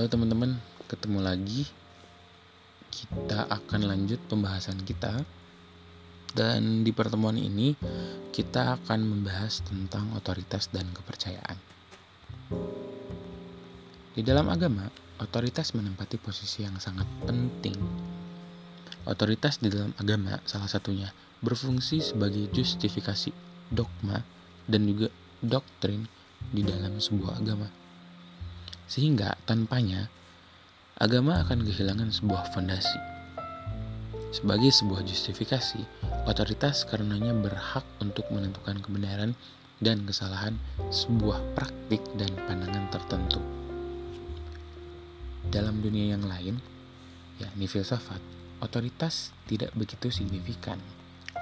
Halo teman-teman, ketemu lagi. Kita akan lanjut pembahasan kita. Dan di pertemuan ini kita akan membahas tentang otoritas dan kepercayaan. Di dalam agama, otoritas menempati posisi yang sangat penting. Otoritas di dalam agama salah satunya berfungsi sebagai justifikasi dogma dan juga doktrin di dalam sebuah agama. Sehingga tanpanya agama akan kehilangan sebuah fondasi. Sebagai sebuah justifikasi, otoritas karenanya berhak untuk menentukan kebenaran dan kesalahan sebuah praktik dan pandangan tertentu. Dalam dunia yang lain, yakni filsafat, otoritas tidak begitu signifikan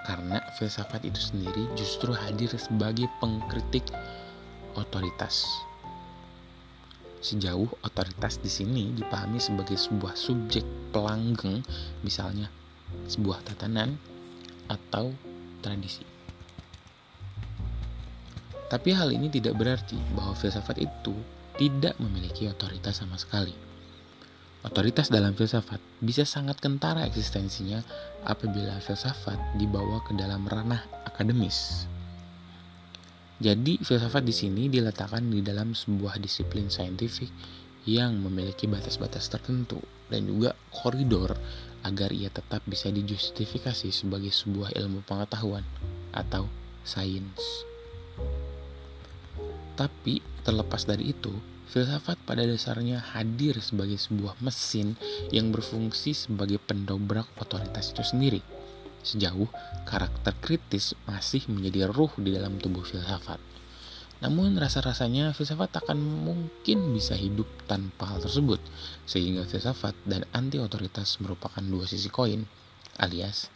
karena filsafat itu sendiri justru hadir sebagai pengkritik otoritas. Sejauh otoritas di sini dipahami sebagai sebuah subjek pelanggeng, misalnya sebuah tatanan atau tradisi. Tapi hal ini tidak berarti bahwa filsafat itu tidak memiliki otoritas sama sekali. Otoritas dalam filsafat bisa sangat kentara eksistensinya apabila filsafat dibawa ke dalam ranah akademis. Jadi, filsafat di sini diletakkan di dalam sebuah disiplin saintifik yang memiliki batas-batas tertentu dan juga koridor agar ia tetap bisa dijustifikasi sebagai sebuah ilmu pengetahuan atau sains. Tapi terlepas dari itu, filsafat pada dasarnya hadir sebagai sebuah mesin yang berfungsi sebagai pendobrak otoritas itu sendiri. Sejauh karakter kritis masih menjadi ruh di dalam tubuh filsafat. Namun rasa-rasanya filsafat akan mungkin bisa hidup tanpa hal tersebut, sehingga filsafat dan anti otoritas merupakan dua sisi koin, alias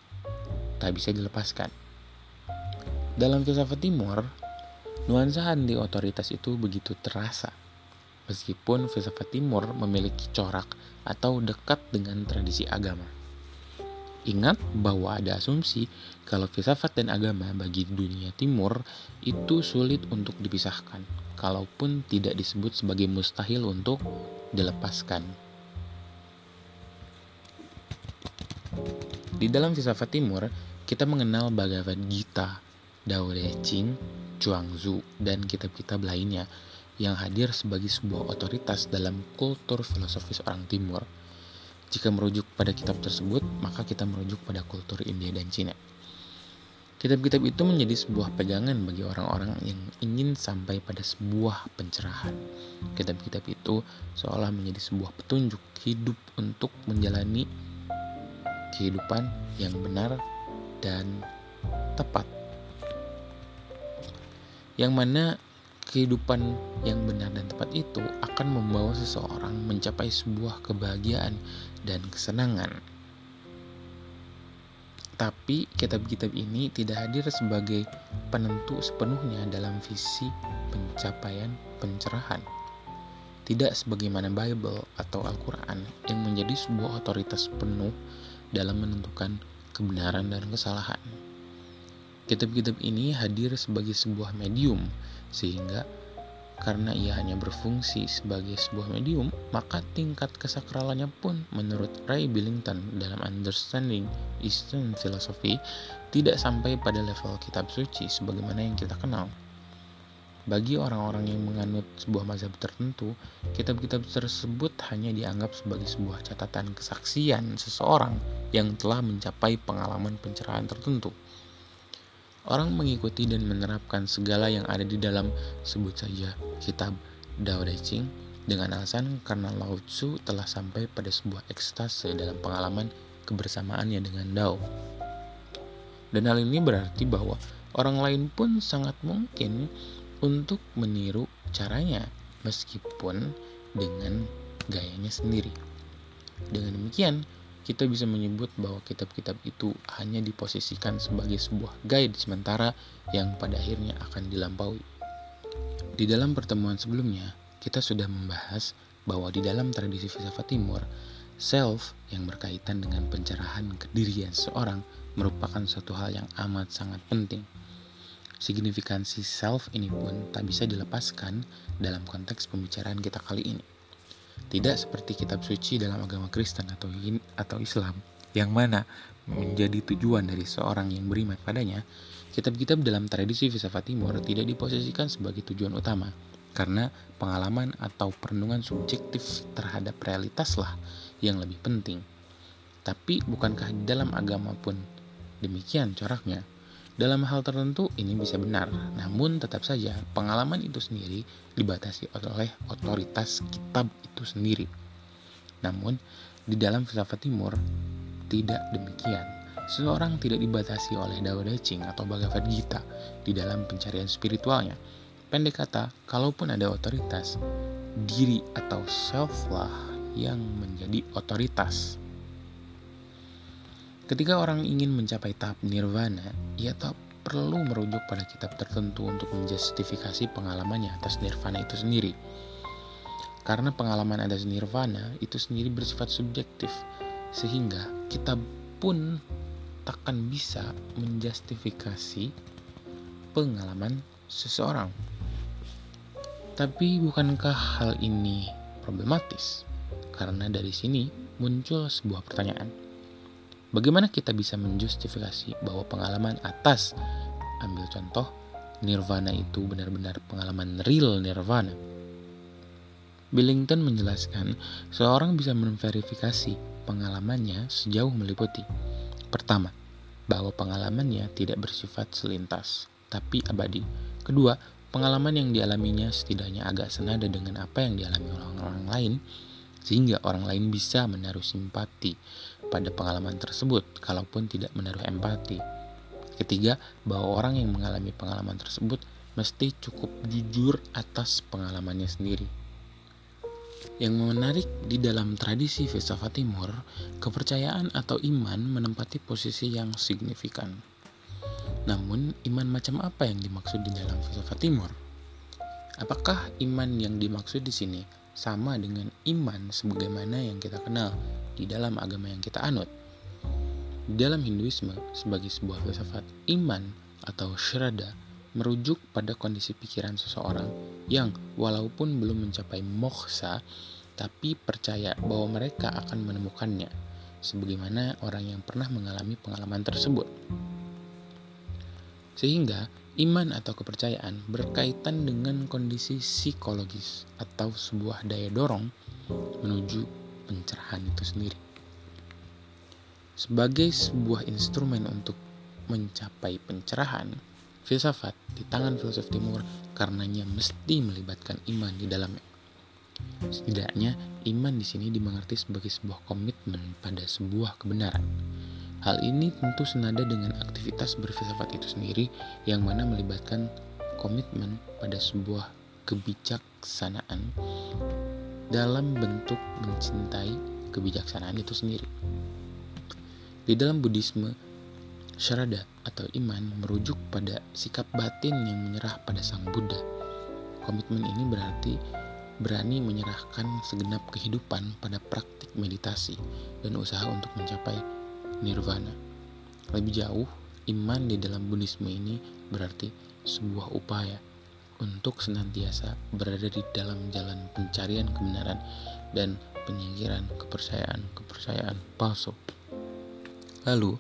tak bisa dilepaskan. Dalam filsafat timur, nuansa anti otoritas itu begitu terasa, meskipun filsafat timur memiliki corak atau dekat dengan tradisi agama. Ingat bahwa ada asumsi kalau filsafat dan agama bagi dunia timur itu sulit untuk dipisahkan, kalaupun tidak disebut sebagai mustahil untuk dilepaskan. Di dalam filsafat timur, kita mengenal Bhagavad Gita, Dao De Ching, Chuangzu, dan kitab-kitab lainnya yang hadir sebagai sebuah otoritas dalam kultur filosofis orang timur – jika merujuk pada kitab tersebut, maka kita merujuk pada kultur India dan Cina. Kitab-kitab itu menjadi sebuah pegangan bagi orang-orang yang ingin sampai pada sebuah pencerahan. Kitab-kitab itu seolah menjadi sebuah petunjuk hidup untuk menjalani kehidupan yang benar dan tepat. Yang mana kehidupan yang benar dan tepat itu akan membawa seseorang mencapai sebuah kebahagiaan dan kesenangan. Tapi kitab-kitab ini tidak hadir sebagai penentu sepenuhnya dalam visi pencapaian pencerahan. Tidak sebagaimana Bible atau Al-Quran yang menjadi sebuah otoritas penuh dalam menentukan kebenaran dan kesalahan. Kitab-kitab ini hadir sebagai sebuah medium sehingga karena ia hanya berfungsi sebagai sebuah medium, maka tingkat kesakralannya pun menurut Ray Billington dalam Understanding Eastern Philosophy tidak sampai pada level kitab suci sebagaimana yang kita kenal. Bagi orang-orang yang menganut sebuah mazhab tertentu, kitab-kitab tersebut hanya dianggap sebagai sebuah catatan kesaksian seseorang yang telah mencapai pengalaman pencerahan tertentu. Orang mengikuti dan menerapkan segala yang ada di dalam sebut saja kitab Dao De Ching dengan alasan karena Lao Tzu telah sampai pada sebuah ekstase dalam pengalaman kebersamaannya dengan Dao. Dan hal ini berarti bahwa orang lain pun sangat mungkin untuk meniru caranya meskipun dengan gayanya sendiri. Dengan demikian, kita bisa menyebut bahwa kitab-kitab itu hanya diposisikan sebagai sebuah guide sementara yang pada akhirnya akan dilampaui. Di dalam pertemuan sebelumnya, kita sudah membahas bahwa di dalam tradisi filsafat timur, self yang berkaitan dengan pencerahan kedirian seorang merupakan suatu hal yang amat sangat penting. Signifikansi self ini pun tak bisa dilepaskan dalam konteks pembicaraan kita kali ini. Tidak seperti kitab suci dalam agama Kristen atau atau Islam yang mana menjadi tujuan dari seorang yang beriman padanya, kitab-kitab dalam tradisi filsafat timur tidak diposisikan sebagai tujuan utama karena pengalaman atau perenungan subjektif terhadap realitaslah yang lebih penting. Tapi bukankah dalam agama pun demikian coraknya? Dalam hal tertentu ini bisa benar, namun tetap saja pengalaman itu sendiri dibatasi oleh otoritas kitab itu sendiri. Namun, di dalam filsafat timur tidak demikian. Seseorang tidak dibatasi oleh Dao De Ching atau Bhagavad Gita di dalam pencarian spiritualnya. Pendek kata, kalaupun ada otoritas, diri atau self lah yang menjadi otoritas. Ketika orang ingin mencapai tahap nirvana, ia tak perlu merujuk pada kitab tertentu untuk menjustifikasi pengalamannya atas nirvana itu sendiri. Karena pengalaman atas nirvana itu sendiri bersifat subjektif, sehingga kita pun takkan bisa menjustifikasi pengalaman seseorang. Tapi bukankah hal ini problematis? Karena dari sini muncul sebuah pertanyaan Bagaimana kita bisa menjustifikasi bahwa pengalaman atas, ambil contoh, nirvana itu benar-benar pengalaman real nirvana? Billington menjelaskan, seorang bisa memverifikasi pengalamannya sejauh meliputi. Pertama, bahwa pengalamannya tidak bersifat selintas, tapi abadi. Kedua, pengalaman yang dialaminya setidaknya agak senada dengan apa yang dialami orang-orang lain, sehingga orang lain bisa menaruh simpati pada pengalaman tersebut, kalaupun tidak menaruh empati. Ketiga, bahwa orang yang mengalami pengalaman tersebut mesti cukup jujur atas pengalamannya sendiri. Yang menarik di dalam tradisi filsafat timur, kepercayaan atau iman menempati posisi yang signifikan. Namun, iman macam apa yang dimaksud di dalam filsafat timur? Apakah iman yang dimaksud di sini sama dengan iman sebagaimana yang kita kenal di dalam agama yang kita anut. Di dalam Hinduisme, sebagai sebuah filsafat, iman atau shrada merujuk pada kondisi pikiran seseorang yang walaupun belum mencapai moksha, tapi percaya bahwa mereka akan menemukannya, sebagaimana orang yang pernah mengalami pengalaman tersebut. Sehingga, iman atau kepercayaan berkaitan dengan kondisi psikologis atau sebuah daya dorong menuju pencerahan itu sendiri. Sebagai sebuah instrumen untuk mencapai pencerahan, filsafat di tangan filsuf timur karenanya mesti melibatkan iman di dalamnya. Setidaknya, iman di sini dimengerti sebagai sebuah komitmen pada sebuah kebenaran. Hal ini tentu senada dengan aktivitas berfilsafat itu sendiri yang mana melibatkan komitmen pada sebuah kebijaksanaan dalam bentuk mencintai kebijaksanaan itu sendiri. Di dalam Buddhisme, syarada atau iman merujuk pada sikap batin yang menyerah pada Sang Buddha. Komitmen ini berarti berani menyerahkan segenap kehidupan pada praktik meditasi dan usaha untuk mencapai nirvana. Lebih jauh, iman di dalam Buddhisme ini berarti sebuah upaya untuk senantiasa berada di dalam jalan pencarian kebenaran dan penyingkiran kepercayaan-kepercayaan palsu. Lalu,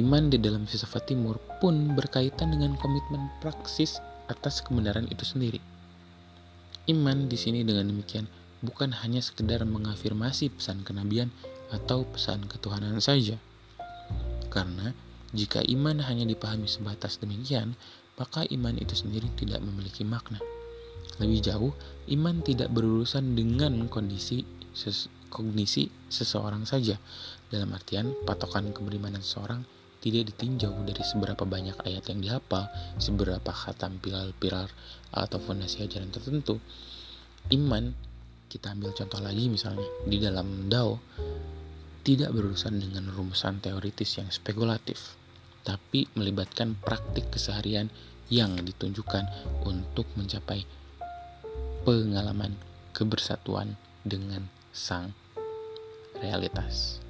iman di dalam filsafat timur pun berkaitan dengan komitmen praksis atas kebenaran itu sendiri. Iman di sini dengan demikian bukan hanya sekedar mengafirmasi pesan kenabian atau pesan ketuhanan saja. Karena jika iman hanya dipahami sebatas demikian, maka iman itu sendiri tidak memiliki makna. Lebih jauh, iman tidak berurusan dengan kondisi ses kognisi seseorang saja. Dalam artian, patokan keberimanan seseorang tidak ditinjau dari seberapa banyak ayat yang dihafal, seberapa khatam pilar-pilar atau fondasi ajaran tertentu. Iman, kita ambil contoh lagi misalnya, di dalam Dao, tidak berurusan dengan rumusan teoritis yang spekulatif tapi melibatkan praktik keseharian yang ditunjukkan untuk mencapai pengalaman kebersatuan dengan sang realitas.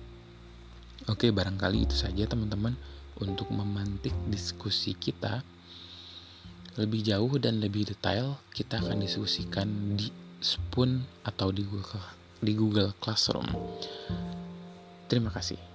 Oke, barangkali itu saja teman-teman untuk memantik diskusi kita lebih jauh dan lebih detail kita akan diskusikan di Spoon atau di Google, di Google Classroom. Terima kasih.